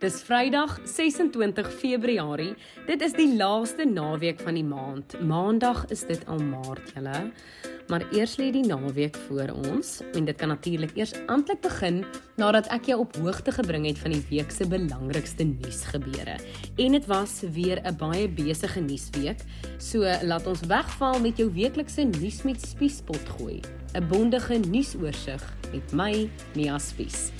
Dis Vrydag 26 Februarie. Dit is die laaste naweek van die maand. Maandag is dit al Maart, julle. Maar eers lê die naweek voor ons en dit kan natuurlik eers amptelik begin nadat ek jou op hoogte gebring het van die week se belangrikste nuusgebeure. En dit was weer 'n baie besige nuusweek. So laat ons wegval met jou weeklikse nuus met Spiespot gooi. 'n Bondige nuusoorseig met my Mia Spies.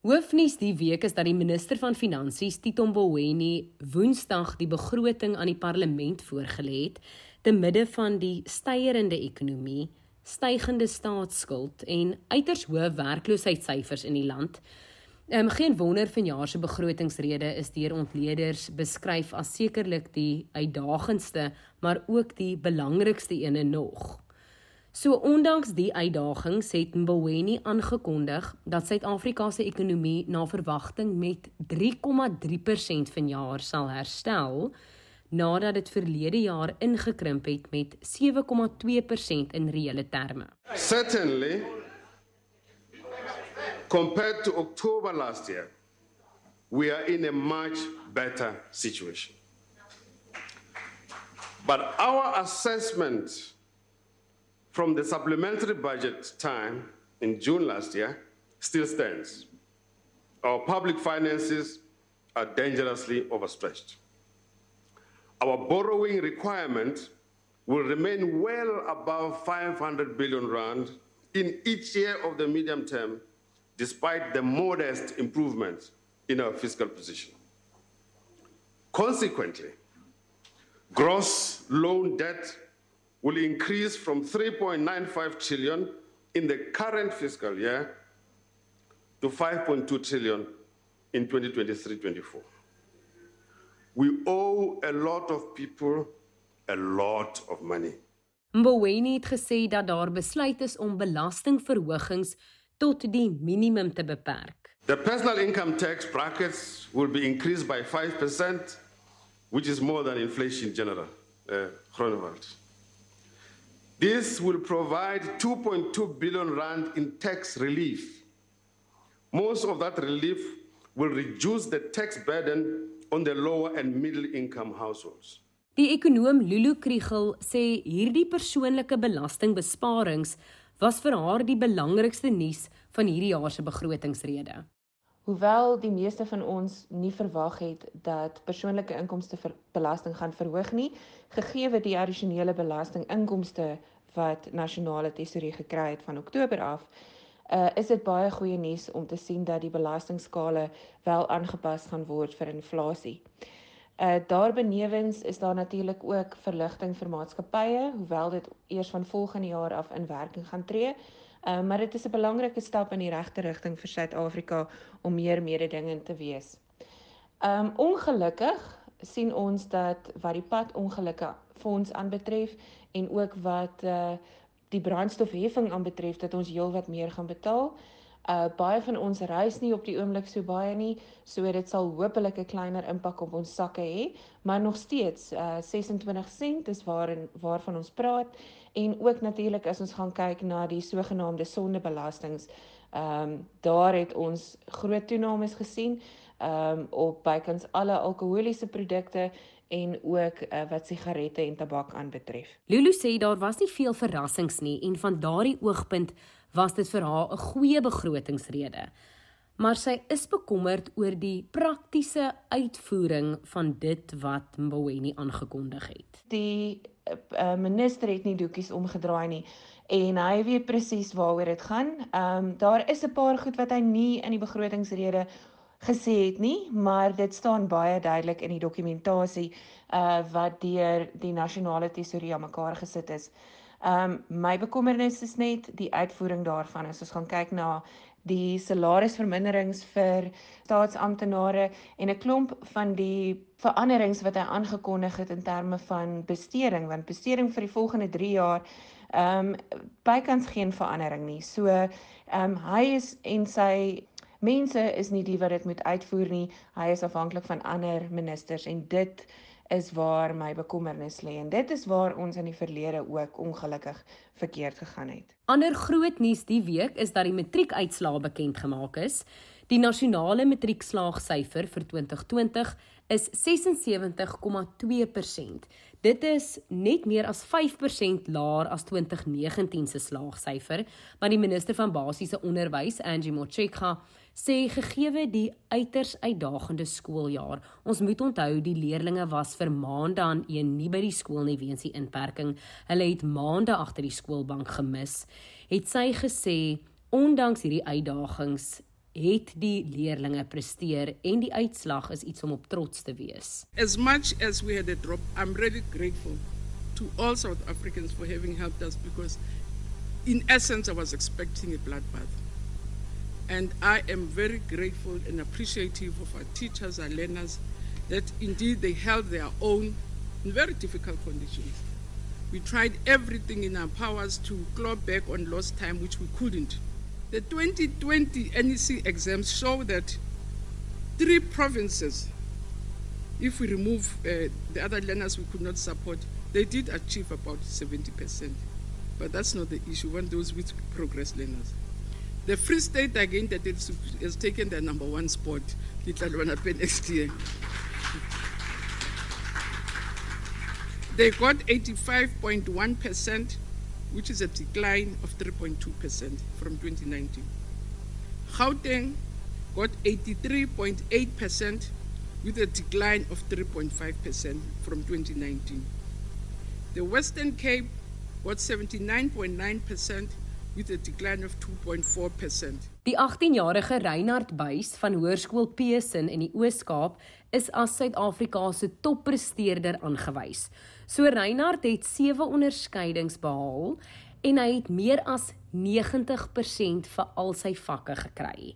Hoofnuus die week is dat die minister van Finansies, Tito Mboweni, Woensdag die begroting aan die parlement voorgelê het te midde van die stygende ekonomie, stygende staatsskuld en uiters hoë werkloosheidssyfers in die land. Ehm geen wonder vanjaar se begrotingsrede is deur ontleeders beskryf as sekerlik die uitdagendste, maar ook die belangrikste ene nog. So ondanks die uitdagings het Mboweni aangekondig dat Suid-Afrika se ekonomie na verwagting met 3,3% vanjaar sal herstel nadat dit verlede jaar ingekrimp het met 7,2% in reële terme. Certainly compared to October last year we are in a much better situation. But our assessment from the supplementary budget time in June last year still stands. Our public finances are dangerously overstretched. Our borrowing requirement will remain well above 500 billion rand in each year of the medium term, despite the modest improvements in our fiscal position. Consequently, gross loan debt will increase from 3.95 trillion in the current fiscal year to 5.2 trillion in 2023-24. We owe a lot of people a lot of money. Mboweni het gesê dat daar besluit is om belastingverhogings tot die minimum te beperk. The personal income tax brackets will be increased by 5%, which is more than inflation in general. Uh, This will provide 2.2 billion rand in tax relief. Most of that relief will reduce the tax burden on the lower and middle income households. Die ekonom Lulu Kriel sê hierdie persoonlike belastingbesparings was vir haar die belangrikste nuus van hierdie jaar se begrotingsrede. Hoewel die meeste van ons nie verwag het dat persoonlike inkomste belasting gaan verhoog nie, gegee die addisionele belastinginkomste wat nasionale tesorie gekry het van Oktober af, uh, is dit baie goeie nuus om te sien dat die belastingskale wel aangepas gaan word vir inflasie. Uh daarbenewens is daar natuurlik ook verligting vir maatskappye, hoewel dit eers van volgende jaar af in werking gaan tree. Uh maar dit is 'n belangrike stap in die regte rigting vir Suid-Afrika om meer mededingend te wees. Um ongelukkig sien ons dat wat die pad ongelukke fonds aanbetref en ook wat uh die brandstofheffing aanbetref dat ons heelwat meer gaan betaal. Uh baie van ons reis nie op die oomblik so baie nie, so dit sal hopelik 'n kleiner impak op ons sakke hê, maar nog steeds uh 26 sent is waarin waarvan ons praat en ook natuurlik as ons gaan kyk na die sogenaamde sondebelastings. Ehm um, daar het ons groot toenames gesien ehm um, op bykans alle alkoholiese produkte en ook uh, wat sigarette en tabak aanbetref. Lulu sê daar was nie veel verrassings nie en van daardie oogpunt was dit vir haar 'n goeie begrotingsrede. Maar sy is bekommerd oor die praktiese uitvoering van dit wat Mboweni aangekondig het. Die uh, minister het nie doekies omgedraai nie en hy weet presies waaroor dit gaan. Ehm um, daar is 'n paar goed wat hy nie in die begrotingsrede gesê het nie, maar dit staan baie duidelik in die dokumentasie uh wat deur die nasionale tesourier mekaar gesit is. Um my bekommernis is net die uitvoering daarvan. As ons gaan kyk na die salarisverminderings vir staatsamptenare en 'n klomp van die veranderings wat hy aangekondig het in terme van besteding, want besteding vir die volgende 3 jaar ehm um, bykans geen verandering nie. So ehm um, hy is en sy mense is nie die wat dit moet uitvoer nie. Hy is afhanklik van ander ministers en dit is waar my bekommernis lê en dit is waar ons in die verlede ook ongelukkig verkeerd gegaan het. Ander groot nuus die week is dat die matriekuitslae bekend gemaak is. Die nasionale matriekslaagsyfer vir 2020 is 76,2%. Dit is net meer as 5% laer as 2019 se slaagsyfer, maar die minister van basiese onderwys, Angie Motshekga, sê gegeewe die uiters uitdagende skooljaar, ons moet onthou die leerdlinge was vir maande aan een nie by die skool nie weens die inperking. Hulle het maande agter die skoolbank gemis. Het sy gesê ondanks hierdie uitdagings het die leerlinge presteer en die uitslag is iets om op trots te wees. As much as we had a drop, I'm really grateful to all South Africans for having helped us because in essence I was expecting a bloodbath. And I am very grateful and appreciative of our teachers, our learners, that indeed they held their own in very difficult conditions. We tried everything in our powers to claw back on lost time, which we couldn't. The 2020 NEC exams show that three provinces, if we remove uh, the other learners we could not support, they did achieve about 70%. But that's not the issue, one those with progress learners. The Free State, again, that has taken the number one spot, Little next year. They got 85.1% which is a decline of 3.2% from 2019. Gauteng got 83.8% with a decline of 3.5% from 2019. The Western Cape got 79.9% with a decline of 2.4%. Die 18-jarige Reinhard Buys van Hoërskool Pesin in die Oos-Kaap is as Suid-Afrika se toppresteerder aangewys. So Reinhard het 7 onderskeidings behaal en hy het meer as 90% vir al sy vakke gekry.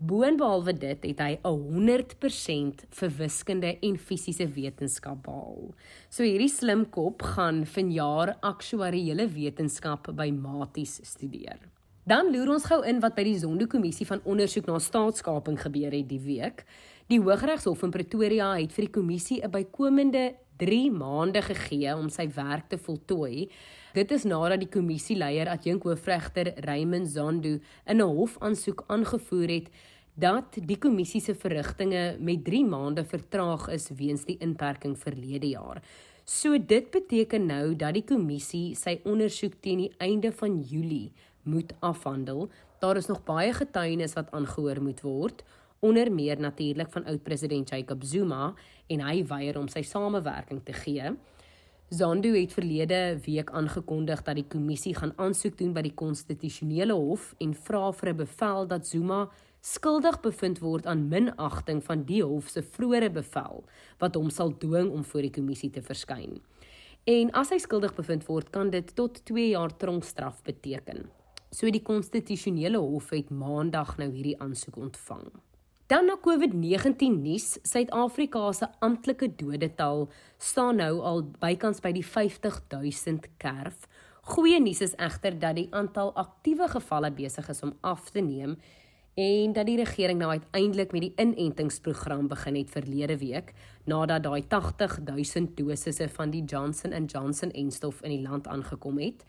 Boonbehalwe dit het hy 100% vir wiskunde en fisiese wetenskap behaal. So hierdie slim kop gaan vanjaar aktuariële wetenskap by Maties studeer. Dan loer ons gou in wat by die Zondo-kommissie van ondersoek na staatskaping gebeur het die week. Die Hooggeregshof in Pretoria het vir die kommissie 'n bykomende 3 maande gegee om sy werk te voltooi. Dit is nadat die kommissieleier adjunk hoofregter Raymond Zondo in 'n hofaansoek aangevoer het dat die kommissie se verrigtinge met 3 maande vertraag is weens die inperking verlede jaar. So dit beteken nou dat die kommissie sy ondersoek teen die einde van Julie moet afhandel. Daar is nog baie getuienis wat aangehoor moet word, onder meer natuurlik van oud-president Jacob Zuma en hy weier om sy samewerking te gee. Zondo het verlede week aangekondig dat die kommissie gaan aansoek doen by die konstitusionele hof en vra vir 'n bevel dat Zuma skuldig bevind word aan minagting van die hof se vroeëre bevel wat hom sal dwing om voor die kommissie te verskyn. En as hy skuldig bevind word, kan dit tot 2 jaar tronkstraf beteken. So die konstitusionele hof het maandag nou hierdie aansoek ontvang. Dan na COVID-19 nuus, Suid-Afrika se amptelike dodetal staan nou al bykans by die 50000 kerf. Goeie nuus is egter dat die aantal aktiewe gevalle besig is om af te neem en dat die regering nou uiteindelik met die inentingsprogram begin het verlede week nadat daai 80000 dosisse van die Johnson & Johnson enstof in die land aangekom het.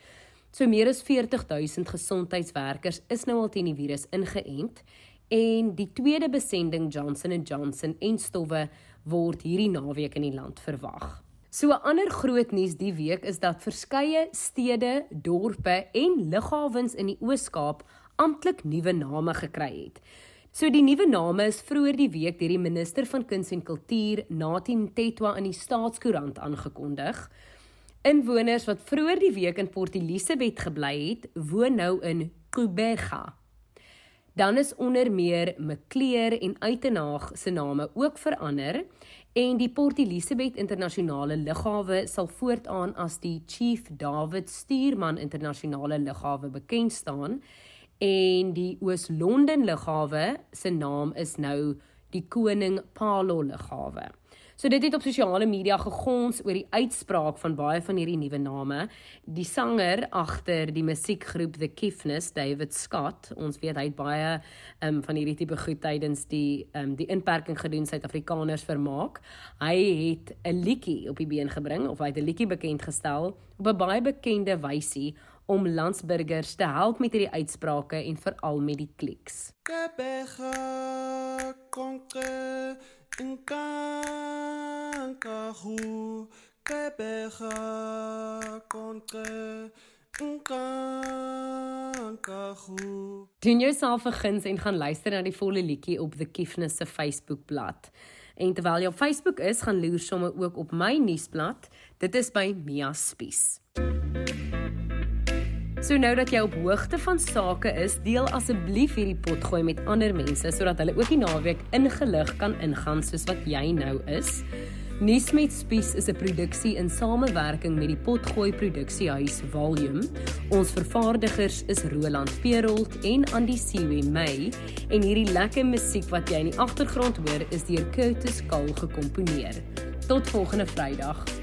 So meer as 40000 gesondheidswerkers is nou al teen die virus ingeënt en die tweede besending Johnson & Johnson en stowwe word hierdie naweek in die land verwag. So 'n ander groot nuus die week is dat verskeie stede, dorpe en lughawens in die Oos-Kaap amptelik nuwe name gekry het. So die nuwe name is vroeër die week deur die minister van Kuns en Kultuur, Natin Tetwa in die Staatskoerant aangekondig. Inwoners wat vroeër die week in Port Elizabeth gebly het, woon nou in Kubega. Dan is onder meer Mcleer en Uitenaag se name ook verander en die Port Elizabeth Internasionale Lughawe sal voortaan as die Chief David Stuurman Internasionale Lughawe bekend staan en die Oos-London Lughawe se naam is nou die Koning Paulo Lughawe. So dit het op sosiale media gegons oor die uitspraak van baie van hierdie nuwe name. Die sanger agter die musiekgroep The Kiffness, David Scott, ons weet hy het baie um, van hierdie tipe goed tydens die um, die inperking gedoen Suid-Afrikaners vermaak. Hy het 'n liedjie op die been gebring of hy het 'n liedjie bekend gestel op 'n baie bekende wysie om landsburgers te help met hierdie uitsprake en veral met die kliks. Kebega konke inkankahu kebega konke Doen jouself 'n guns en gaan luister na die volle liedjie op The Kiffness se Facebookblad. En terwyl jy op Facebook is, gaan loer sommer ook op my nuusblad. Dit is by Mia Spies. So nou dat jy op hoogte van sake is, deel asseblief hierdie potgooi met ander mense sodat hulle ook die naweek ingelig kan ingaan soos wat jy nou is. Nuus met Spies is 'n produksie in samewerking met die Potgooi Produksiehuis Volume. Ons vervaardigers is Roland Perolt en Andy Siwe May en hierdie lekker musiek wat jy in die agtergrond hoor is deur Curtis Kahl gekomponeer. Tot volgende Vrydag.